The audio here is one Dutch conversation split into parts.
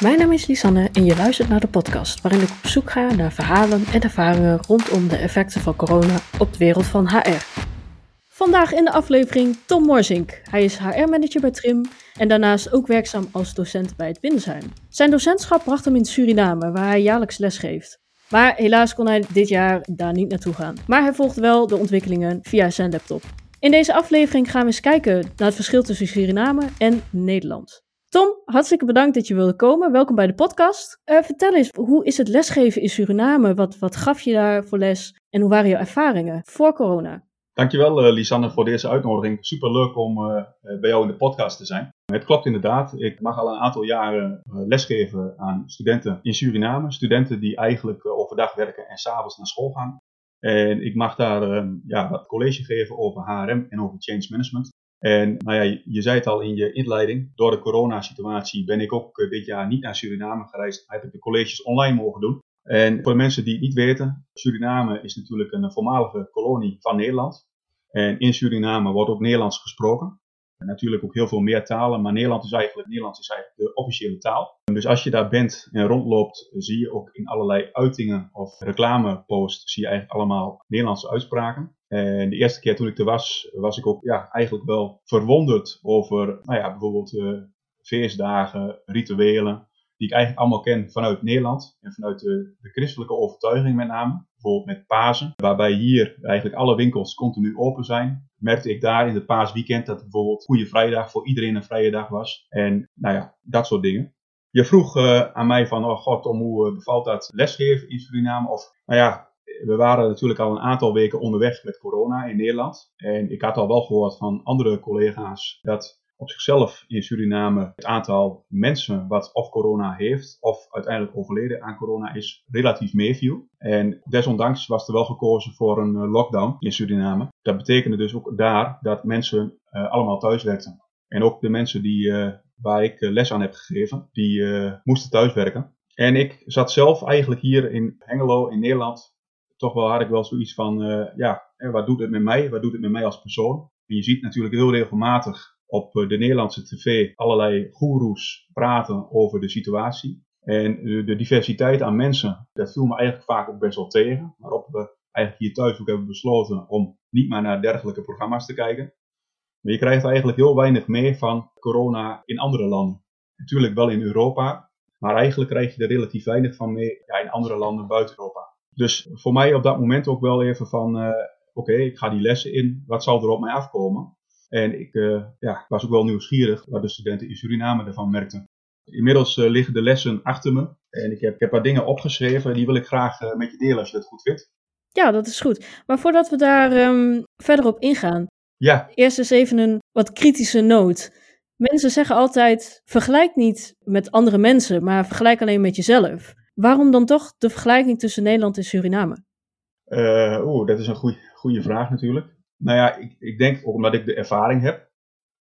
Mijn naam is Lisanne en je luistert naar de podcast waarin ik op zoek ga naar verhalen en ervaringen rondom de effecten van corona op de wereld van HR. Vandaag in de aflevering Tom Morzink. Hij is HR-manager bij Trim en daarnaast ook werkzaam als docent bij het Windesheim. Zijn docentschap bracht hem in Suriname, waar hij jaarlijks les geeft. Maar helaas kon hij dit jaar daar niet naartoe gaan. Maar hij volgt wel de ontwikkelingen via zijn laptop. In deze aflevering gaan we eens kijken naar het verschil tussen Suriname en Nederland. Tom, hartstikke bedankt dat je wilde komen. Welkom bij de podcast. Uh, vertel eens, hoe is het lesgeven in Suriname? Wat, wat gaf je daar voor les en hoe waren jouw ervaringen voor corona? Dankjewel uh, Lisanne voor deze uitnodiging. Super leuk om uh, bij jou in de podcast te zijn. Het klopt inderdaad. Ik mag al een aantal jaren lesgeven aan studenten in Suriname. Studenten die eigenlijk overdag werken en s'avonds naar school gaan. En ik mag daar ja, wat college geven over HRM en over change management. En nou ja, je zei het al in je inleiding, door de coronasituatie ben ik ook eh, dit jaar niet naar Suriname gereisd. Heb ik de colleges online mogen doen. En voor de mensen die het niet weten, Suriname is natuurlijk een voormalige kolonie van Nederland. En in Suriname wordt ook Nederlands gesproken. En natuurlijk ook heel veel meer talen, maar Nederland is eigenlijk, Nederlands is eigenlijk de officiële taal. dus als je daar bent en rondloopt, zie je ook in allerlei uitingen of reclameposts, zie je eigenlijk allemaal Nederlandse uitspraken. En de eerste keer toen ik er was, was ik ook ja, eigenlijk wel verwonderd over nou ja, bijvoorbeeld uh, feestdagen, rituelen, die ik eigenlijk allemaal ken vanuit Nederland en vanuit de, de christelijke overtuiging met name. Bijvoorbeeld met Pasen, waarbij hier eigenlijk alle winkels continu open zijn. Merkte ik daar in het paasweekend dat bijvoorbeeld Goede Vrijdag voor iedereen een vrije dag was. En nou ja, dat soort dingen. Je vroeg uh, aan mij van, oh god, om hoe uh, bevalt dat lesgeven in Suriname? Of, nou ja, we waren natuurlijk al een aantal weken onderweg met corona in Nederland. En ik had al wel gehoord van andere collega's dat op zichzelf in Suriname het aantal mensen wat of corona heeft of uiteindelijk overleden aan corona is relatief meeviel. En desondanks was er wel gekozen voor een eh, lockdown in Suriname. Dat betekende dus ook daar dat mensen uh, allemaal thuis werkten. En ook de mensen die, uh, waar ik les aan heb gegeven, die moesten thuiswerken. En ik zat zelf eigenlijk hier in Hengelo in Nederland toch wel had ik wel zoiets van, uh, ja, wat doet het met mij? Wat doet het met mij als persoon? En je ziet natuurlijk heel regelmatig op eh, de Nederlandse tv allerlei goeroes praten over de situatie. En de diversiteit aan mensen, dat viel me eigenlijk vaak ook best wel tegen. Waarop we eigenlijk hier thuis ook hebben besloten om niet meer naar dergelijke programma's te kijken. Maar je krijgt eigenlijk heel weinig mee van corona in andere landen. Natuurlijk wel in Europa, maar eigenlijk krijg je er relatief weinig van mee ja, in andere landen buiten Europa. Dus voor mij op dat moment ook wel even van, uh, oké, ik ga die lessen in, wat zal er op mij afkomen? En ik uh, ja, was ook wel nieuwsgierig wat de studenten in Suriname ervan merkten. Inmiddels uh, liggen de lessen achter me en ik heb, ik heb wat dingen opgeschreven, die wil ik graag met je delen als je dat goed vindt. Ja, dat is goed. Maar voordat we daar um, verder op ingaan, ja. eerst eens even een wat kritische noot. Mensen zeggen altijd: vergelijk niet met andere mensen, maar vergelijk alleen met jezelf. Waarom dan toch de vergelijking tussen Nederland en Suriname? Uh, Oeh, dat is een goede vraag natuurlijk. Nou ja, ik, ik denk ook omdat ik de ervaring heb.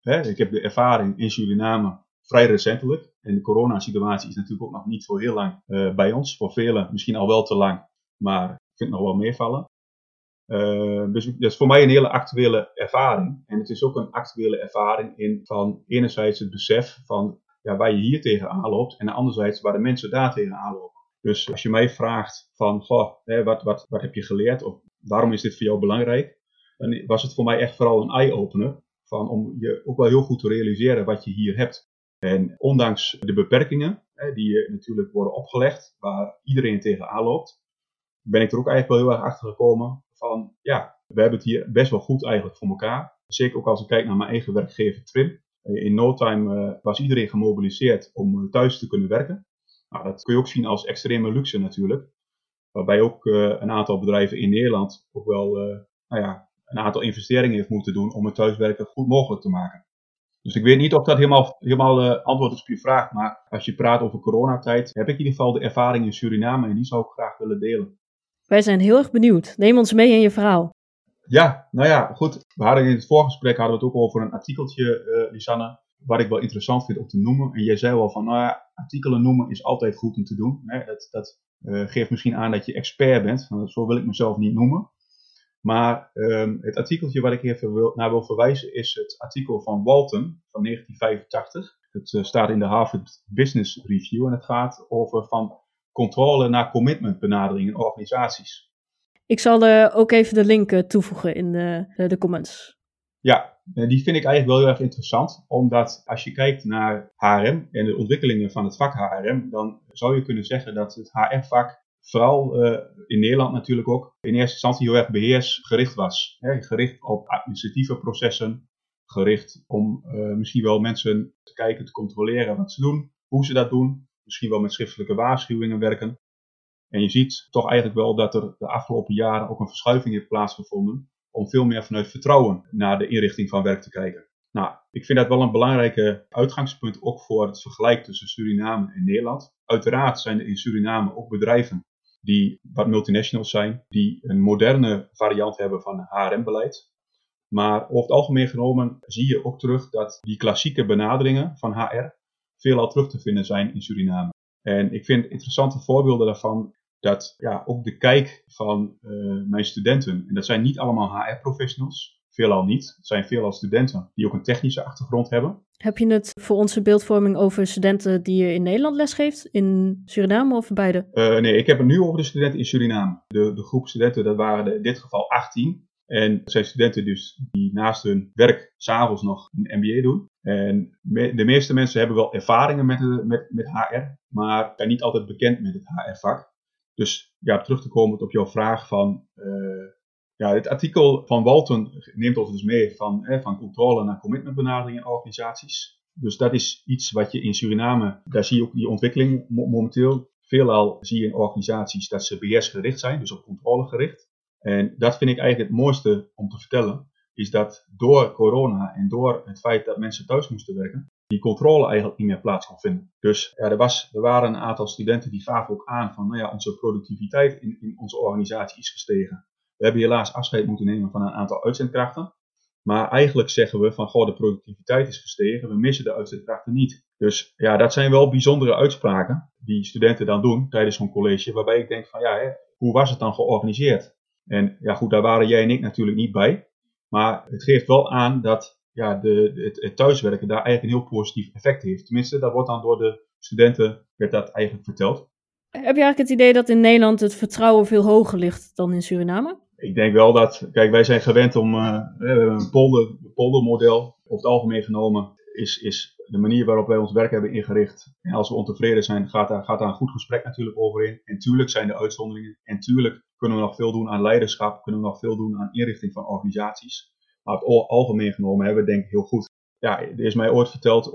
Hè, ik heb de ervaring in Suriname vrij recentelijk. En de coronasituatie is natuurlijk ook nog niet zo heel lang uh, bij ons. Voor velen misschien al wel te lang, maar ik vind het nog wel meevallen. Uh, dus dat is voor mij een hele actuele ervaring. En het is ook een actuele ervaring in van enerzijds het besef van ja, waar je hier tegenaan loopt. En anderzijds waar de mensen daar tegenaan lopen. Dus als je mij vraagt van, goh, hè, wat, wat, wat heb je geleerd of waarom is dit voor jou belangrijk? Dan was het voor mij echt vooral een eye-opener van om je ook wel heel goed te realiseren wat je hier hebt. En ondanks de beperkingen hè, die natuurlijk worden opgelegd, waar iedereen tegenaan loopt, ben ik er ook eigenlijk wel heel erg achter gekomen van, ja, we hebben het hier best wel goed eigenlijk voor elkaar. Zeker ook als ik kijk naar mijn eigen werkgever Trim. In no time uh, was iedereen gemobiliseerd om uh, thuis te kunnen werken. Nou, dat kun je ook zien als extreme luxe natuurlijk. Waarbij ook uh, een aantal bedrijven in Nederland ook wel uh, nou ja, een aantal investeringen heeft moeten doen om het thuiswerken goed mogelijk te maken. Dus ik weet niet of dat helemaal, helemaal uh, antwoord is op je vraag, maar als je praat over coronatijd, heb ik in ieder geval de ervaring in Suriname en die zou ik graag willen delen. Wij zijn heel erg benieuwd. Neem ons mee in je verhaal. Ja, nou ja, goed. We hadden in het voorgesprek hadden we het ook over een artikeltje, uh, Lisanne, wat ik wel interessant vind om te noemen. En jij zei wel van, nou ja, artikelen noemen is altijd goed om te doen. Hè? Dat, dat uh, geeft misschien aan dat je expert bent. Nou, zo wil ik mezelf niet noemen. Maar um, het artikeltje waar ik even wil, naar wil verwijzen is het artikel van Walton van 1985. Het eh, staat in de Harvard Business Review en het gaat over van controle naar commitment benadering in organisaties. Ik zal uh, ook even de link toevoegen in de, de comments. Ja, die vind ik eigenlijk wel heel erg interessant, omdat als je kijkt naar HRM en de ontwikkelingen van het vak HRM, dan zou je kunnen zeggen dat het HR-vak vooral uh, in Nederland natuurlijk ook in eerste instantie heel erg beheersgericht was. Hè? Gericht op administratieve processen, gericht om uh, misschien wel mensen te kijken, te controleren wat ze doen, hoe ze dat doen, misschien wel met schriftelijke waarschuwingen werken. En je ziet toch eigenlijk wel dat er de afgelopen jaren ook een verschuiving heeft plaatsgevonden om veel meer vanuit vertrouwen naar de inrichting van werk te kijken. Nou, ik vind dat wel een belangrijke uitgangspunt ook voor het vergelijk tussen Suriname en Nederland. Uiteraard zijn er in Suriname ook bedrijven die wat multinationals zijn, die een moderne variant hebben van HRM-beleid. Maar over het algemeen genomen zie je ook terug dat die klassieke benaderingen van HR veelal terug te vinden zijn in Suriname. En ik vind interessante voorbeelden daarvan dat ja, ook de kijk van uh, mijn studenten, en dat zijn niet allemaal HR-professionals, veelal niet, het zijn veelal studenten die ook een technische achtergrond hebben. Heb je het voor onze beeldvorming over studenten die je in Nederland lesgeeft, in Suriname of beide? Uh, nee, ik heb het nu over de studenten in Suriname. De, de groep studenten, dat waren in dit geval 18. En dat zijn studenten dus die naast hun werk s'avonds nog een MBA doen. En me, de meeste mensen hebben wel ervaringen met, met, met HR, maar zijn niet altijd bekend met het HR-vak. Dus ja, terug te komen op jouw vraag van, uh, ja, het artikel van Walton neemt ons dus mee van, hè, van controle naar commitmentbenadering in organisaties. Dus dat is iets wat je in Suriname, daar zie je ook die ontwikkeling momenteel. Veelal zie je in organisaties dat ze BS-gericht zijn, dus op controle gericht. En dat vind ik eigenlijk het mooiste om te vertellen, is dat door corona en door het feit dat mensen thuis moesten werken, die controle eigenlijk niet meer plaats kon vinden. Dus ja, er, was, er waren een aantal studenten die gaven ook aan van, nou ja, onze productiviteit in, in onze organisatie is gestegen. We hebben helaas afscheid moeten nemen van een aantal uitzendkrachten. Maar eigenlijk zeggen we van, goh, de productiviteit is gestegen, we missen de uitzendkrachten niet. Dus ja, dat zijn wel bijzondere uitspraken die studenten dan doen tijdens zo'n college, waarbij ik denk van, ja, hè, hoe was het dan georganiseerd? En ja, goed, daar waren jij en ik natuurlijk niet bij. Maar het geeft wel aan dat ja, de, het, het, thuiswerken daar eigenlijk een heel positief effect heeft. Tenminste, dat wordt dan door de studenten werd dat eigenlijk verteld. Heb je eigenlijk het idee dat in Nederland het vertrouwen veel hoger ligt dan in Suriname? Ik denk wel dat, kijk, wij zijn gewend om uh, een polder, poldermodel. Over het algemeen genomen is, is de manier waarop wij ons werk hebben ingericht. En als we ontevreden zijn, gaat daar, gaat daar een goed gesprek natuurlijk over in. En tuurlijk zijn er uitzonderingen. En tuurlijk kunnen we nog veel doen aan leiderschap, kunnen we nog veel doen aan inrichting van organisaties. Maar het algemeen genomen hebben we denk ik heel goed. Ja, er is mij ooit verteld,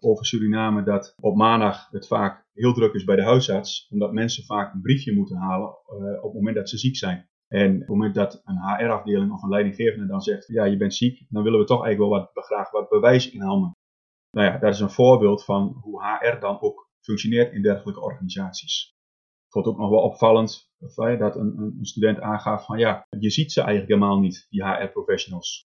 over Suriname, dat op maandag het vaak heel druk is bij de huisarts, omdat mensen vaak een briefje moeten halen uh, op het moment dat ze ziek zijn. En op het moment dat een HR-afdeling of een leidinggevende dan zegt, ja, je bent ziek, dan willen we toch eigenlijk wel wat, graag wat bewijs in handen. Nou ja, dat is een voorbeeld van hoe HR dan ook functioneert in dergelijke organisaties. Vond ook nog wel opvallend dat een, een, student aangaf van ja, je ziet ze eigenlijk helemaal niet, die HR-professionals.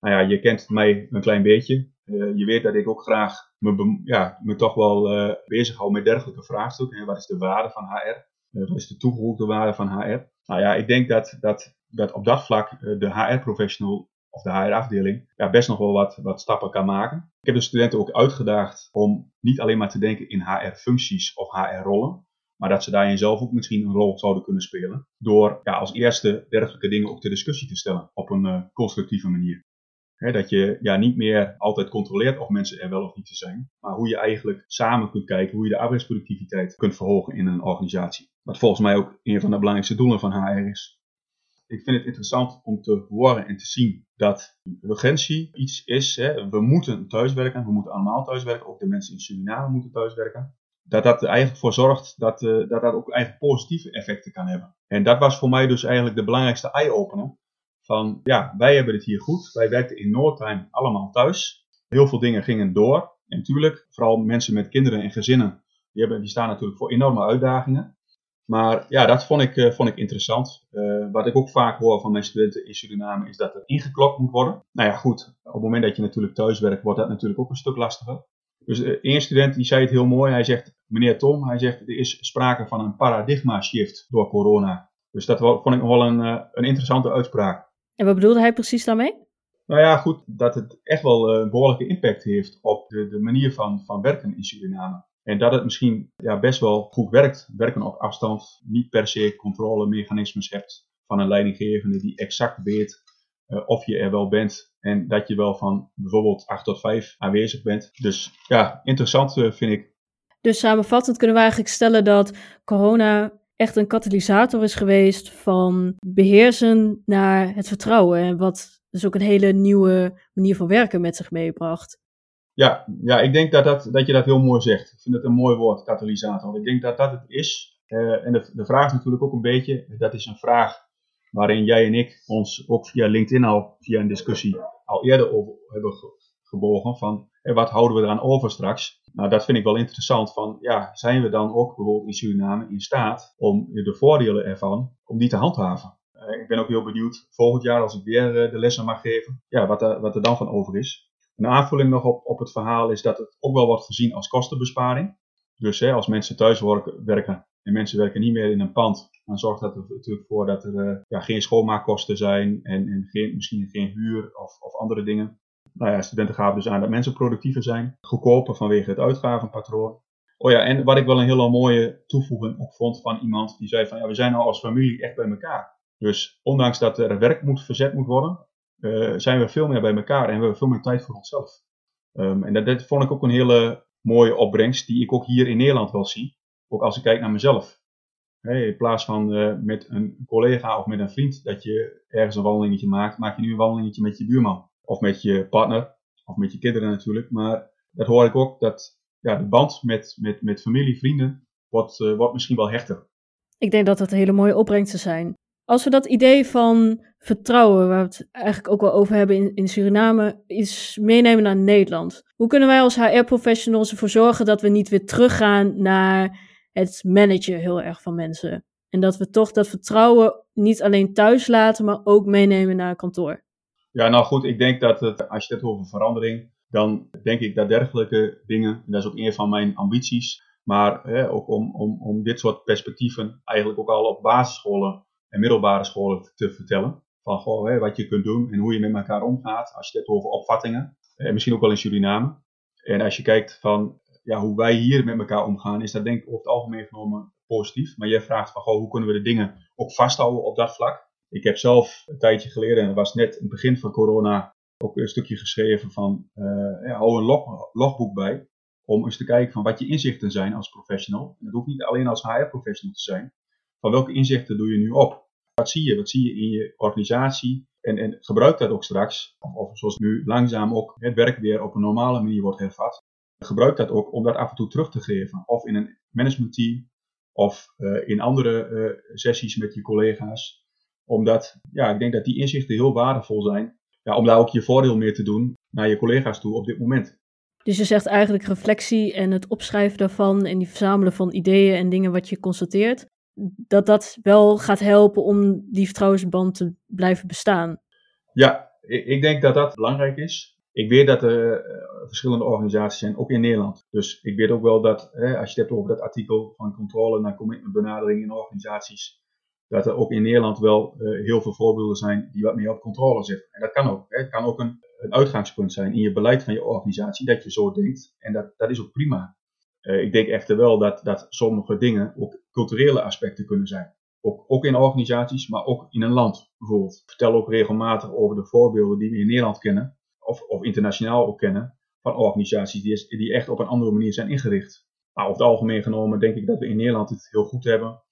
Nou ja, je kent mij een klein beetje. Uh, je weet dat ik ook graag me, ja, me toch wel uh, bezighoud met dergelijke vraagstukken. wat is de waarde van HR? Uh, wat is de toegevoegde waarde van HR? Nou ja, ik denk dat, dat, dat op dat vlak de HR-professional of de HR-afdeling ja, best nog wel wat, wat stappen kan maken. Ik heb de studenten ook uitgedaagd om niet alleen maar te denken in HR-functies of HR-rollen, maar dat ze daarin zelf ook misschien een rol zouden kunnen spelen. Door ja, als eerste dergelijke dingen ook ter discussie te stellen op een uh, constructieve manier. dat je ja, niet meer altijd controleert of mensen er wel of niet te zijn, maar hoe je eigenlijk samen kunt kijken hoe je de arbeidsproductiviteit kunt verhogen in een organisatie. Wat volgens mij ook een van de belangrijkste doelen van HR is. Ik vind het interessant om te horen en te zien dat urgentie iets is. Hè. We moeten thuiswerken, we moeten allemaal thuiswerken, ook de mensen in Suriname moeten thuiswerken dat dat er eigenlijk voor zorgt dat, uh, dat dat ook eigenlijk positieve effecten kan hebben. En dat was voor mij dus eigenlijk de belangrijkste eye-opener. Van ja, wij hebben het hier goed. Wij werkten in no allemaal thuis. Heel veel dingen gingen door. En natuurlijk, vooral mensen met kinderen en gezinnen, die, hebben, die staan natuurlijk voor enorme uitdagingen. Maar ja, dat vond ik, uh, vond ik interessant. Uh, wat ik ook vaak hoor van mijn studenten in Suriname is dat er ingeklokt moet worden. Nou ja, goed, op het moment dat je natuurlijk thuis werkt, wordt dat natuurlijk ook een stuk lastiger. Dus één student die zei het heel mooi. Hij zegt, meneer Tom, hij zegt, er is sprake van een paradigma shift door corona. Dus dat vond ik nog wel een, uh, een interessante uitspraak. En wat bedoelde hij precies daarmee? Nou ja, goed, dat het echt wel een behoorlijke impact heeft op de, de manier van, van werken in Suriname. En dat het misschien ja, best wel goed werkt. Werken op afstand, niet per se controlemechanismes hebt van een leidinggevende die exact weet uh, of je er wel bent en dat je wel van bijvoorbeeld 8 tot 5 aanwezig bent. Dus ja, interessant uh, vind ik. Dus samenvattend kunnen we eigenlijk stellen dat corona echt een katalysator is geweest van beheersen naar het vertrouwen. En wat dus ook een hele nieuwe manier van werken met zich meebracht. Ja, ja ik denk dat, dat, dat je dat heel mooi zegt. Ik vind het een mooi woord, katalysator. Ik denk dat dat het is. Uh, en de, de vraag is natuurlijk ook een beetje, dat is een vraag waarin jij en ik ons ook via LinkedIn al, via een discussie, al eerder over hebben gebogen van en wat houden we eraan over straks? Nou, dat vind ik wel interessant van, ja, zijn we dan ook bijvoorbeeld in Suriname in staat om de voordelen ervan, om die te handhaven? Uh, ik ben ook heel benieuwd, volgend jaar als ik weer uh, de lessen mag geven, ja, wat, er, wat er dan van over is. Een aanvulling nog op, op het verhaal is dat het ook wel wordt gezien als kostenbesparing. Dus hè, als mensen thuis werken en mensen werken niet meer in een pand, dan zorgt dat er natuurlijk voor dat er uh, ja, geen schoonmaakkosten zijn en, en geen, misschien geen huur of, of andere dingen. Nou ja, studenten gaven dus aan dat mensen productiever zijn, goedkoper vanwege het uitgavenpatroon. Oh ja, en wat ik wel een hele mooie toevoeging op vond van iemand die zei van ja, we zijn nou als familie echt bij elkaar. Dus ondanks dat er werk moet verzet moet worden, uh, zijn we veel meer bij elkaar en hebben we veel meer tijd voor onszelf. Um, en dat, dat, vond ik ook een hele mooie opbrengst die ik ook hier in Nederland wel zie. Ook als ik kijk naar mezelf. Hey, in plaats van uh, met een collega of met een vriend dat je ergens een wandelingetje maakt, maak je nu een wandelingetje met je buurman. Of met je partner, of met je kinderen natuurlijk. Maar dat hoor ik ook, dat ja, de band met, met, met familie, vrienden, wordt, uh, wordt misschien wel hechter. Ik denk dat dat hele mooie opbrengsten zijn. Als we dat idee van vertrouwen, waar we het eigenlijk ook wel over hebben in, in Suriname, iets meenemen naar Nederland. Hoe kunnen wij als HR-professionals ervoor zorgen dat we niet weer teruggaan naar het managen heel erg van mensen? En dat we toch dat vertrouwen niet alleen thuis laten, maar ook meenemen naar kantoor. Ja, nou goed, ik denk dat het, als je het hebt over verandering, dan denk ik dat dergelijke dingen, en dat is ook een van mijn ambities, maar hè, ook om, om, om dit soort perspectieven eigenlijk ook al op basisscholen en middelbare scholen te vertellen. Van goh, hè, wat je kunt doen en hoe je met elkaar omgaat. Als je het hebt over opvattingen. En misschien ook wel in Suriname. En als je kijkt van ja, hoe wij hier met elkaar omgaan, is dat denk ik over het algemeen genomen positief. Maar jij vraagt van goh, hoe kunnen we de dingen ook vasthouden op dat vlak. Ik heb zelf een tijdje geleden, en was net in het begin van corona, ook een stukje geschreven van uh, ja, hou een log, logboek bij. Om eens te kijken van wat je inzichten zijn als professional. En dat hoeft niet alleen als HR-professional te zijn van welke inzichten doe je nu op? Wat zie je? Wat zie je in je organisatie? En, en gebruik dat ook straks, of, zoals nu langzaam ook het werk weer op een normale manier wordt hervat. Gebruik dat ook om dat af en toe terug te geven. Of in een managementteam, of uh, in andere uh, sessies met je collega's. Omdat, ja, ik denk dat die inzichten heel waardevol zijn. Ja, om daar ook je voordeel mee te doen naar je collega's toe op dit moment. Dus je zegt eigenlijk reflectie en het opschrijven daarvan en die verzamelen van ideeën en dingen wat je constateert dat dat wel gaat helpen om die vertrouwensband te blijven bestaan. Ja, ik denk dat dat belangrijk is. Ik weet dat er uh, verschillende organisaties zijn, ook in Nederland. Dus ik weet ook wel dat, hè, als je het hebt over dat artikel van controle naar commitment benadering in organisaties, dat er ook in Nederland wel uh, heel veel voorbeelden zijn die wat meer op controle zitten. En dat kan ook. Hè. Het kan ook een, een uitgangspunt zijn in je beleid van je organisatie, dat je zo denkt. En dat, dat is ook prima. Uh, ik denk echter wel dat, dat sommige dingen ook culturele aspecten kunnen zijn. Ook, ook in organisaties, maar ook in een land bijvoorbeeld. Ik vertel ook regelmatig over de voorbeelden die we in Nederland kennen, of, of internationaal ook kennen, van organisaties die, die echt op een andere manier zijn ingericht. Maar over het algemeen genomen denk ik dat we in Nederland het heel goed hebben.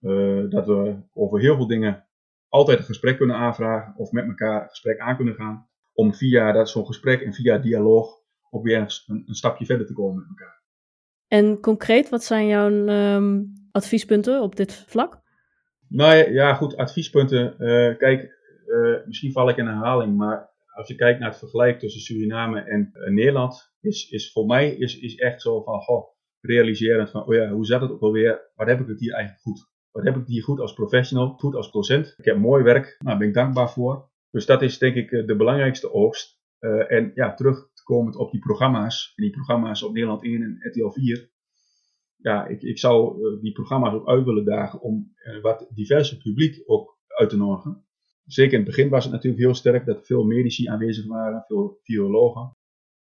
Uh, dat we over heel veel dingen altijd een gesprek kunnen aanvragen of met elkaar een gesprek aan kunnen gaan. Om via zo'n gesprek en via dialoog ook weer een, een stapje verder te komen met elkaar. En concreet, wat zijn jouw um, adviespunten op dit vlak? Nou ja, goed, adviespunten. Uh, kijk, uh, misschien val ik in herhaling, maar als je kijkt naar het vergelijk tussen Suriname en uh, Nederland, is, is voor mij is, is echt zo van, goh, realiserend van, oh ja, hoe zat het ook alweer? Wat heb ik het hier eigenlijk goed? Wat heb ik hier goed als professional, goed als docent? Ik heb mooi werk, nou, daar ben ik dankbaar voor. Dus dat is denk ik de belangrijkste oogst. en ja, terug komend op die programma's. En die programma's op Nederland 1 en RTL 4. Ja, ik, ik zou die programma's ook uit willen dagen om wat diverse publiek ook uit te nodigen. Zeker in het begin was het natuurlijk heel sterk dat veel medici aanwezig waren, veel virologen.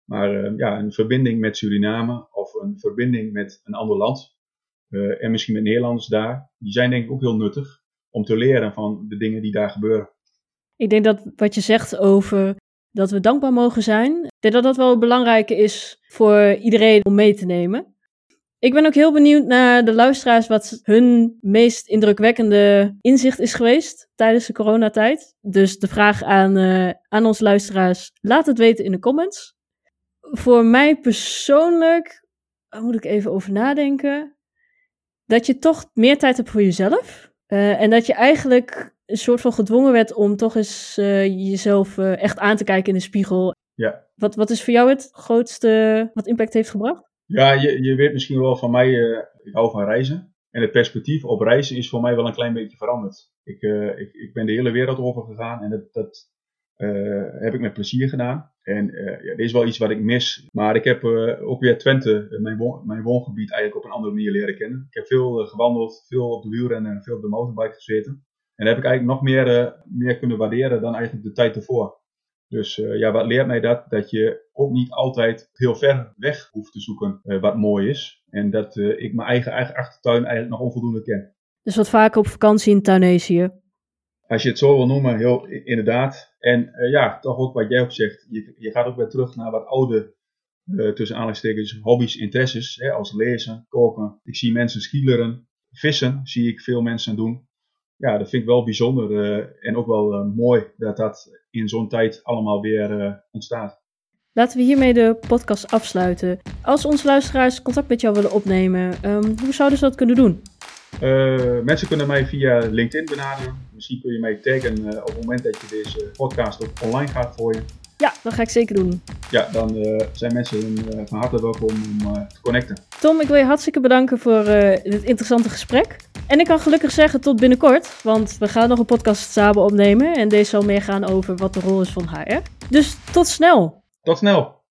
Maar ja, een verbinding met Suriname of een verbinding met een ander land en misschien met Nederlanders daar, die zijn denk ik ook heel nuttig om te leren van de dingen die daar gebeuren. Ik denk dat wat je zegt over dat we dankbaar mogen zijn, dat dat wel belangrijk is voor iedereen om mee te nemen. Ik ben ook heel benieuwd naar de luisteraars wat hun meest indrukwekkende inzicht is geweest tijdens de coronatijd. Dus de vraag aan, uh, aan onze luisteraars, laat het weten in de comments. Voor mij persoonlijk, moet ik even over nadenken, dat je toch meer tijd hebt voor jezelf. Uh, en dat je eigenlijk een soort van gedwongen werd om toch eens uh, jezelf echt aan te kijken in de spiegel. Ja. Wat, wat is voor jou het grootste wat impact heeft gebracht? Ja, je, je weet misschien wel van mij, ik hou van reizen. En het perspectief op reizen is voor mij wel een klein beetje veranderd. Ik, ik, ik ben de hele wereld over gegaan en dat, dat heb ik met plezier gedaan. En ja, dit is wel iets wat ik mis. Maar ik heb ook weer Twente, mijn, mijn woongebied, eigenlijk op een andere manier leren kennen. Ik heb veel gewandeld, veel op de wielrennen en veel op de motorbike gezeten. En dat heb ik eigenlijk nog meer, meer kunnen waarderen dan eigenlijk de tijd ervoor. Dus ja, wat leert mij dat? Dat je ook niet altijd heel ver weg hoeft te zoeken wat mooi is. En dat ik mijn eigen, eigen achtertuin eigenlijk nog onvoldoende ken. Dus wat vaker op vakantie in Tunesië? Als je het zo wil noemen, heel inderdaad. En ja, toch ook wat jij ook zegt. Je, je gaat ook weer terug naar wat oude, tussen aanhalingstekens, hobby's, interesses. Hè, als lezen, koken. Ik zie mensen skileren. Vissen zie ik veel mensen doen. Ja, dat vind ik wel bijzonder. Uh, en ook wel mooi dat dat in zo'n tijd allemaal weer ontstaat. Laten we hiermee de podcast afsluiten. Als onze luisteraars contact met jou willen opnemen, um, hoe zouden ze dat kunnen doen? Mensen kunnen mij via LinkedIn benaderen. Misschien kun je mij taggen op het moment dat je deze podcast ook online gaat gooien. Ja, dat ga ik zeker doen. Ja, dan uh, zijn mensen van harte welkom om te connecten. Tom, ik wil je hartstikke bedanken voor dit interessante gesprek. En ik kan gelukkig zeggen tot binnenkort, want we gaan nog een podcast samen opnemen. En deze zal meer gaan over wat de rol is van HR. Dus tot snel! Tot snel!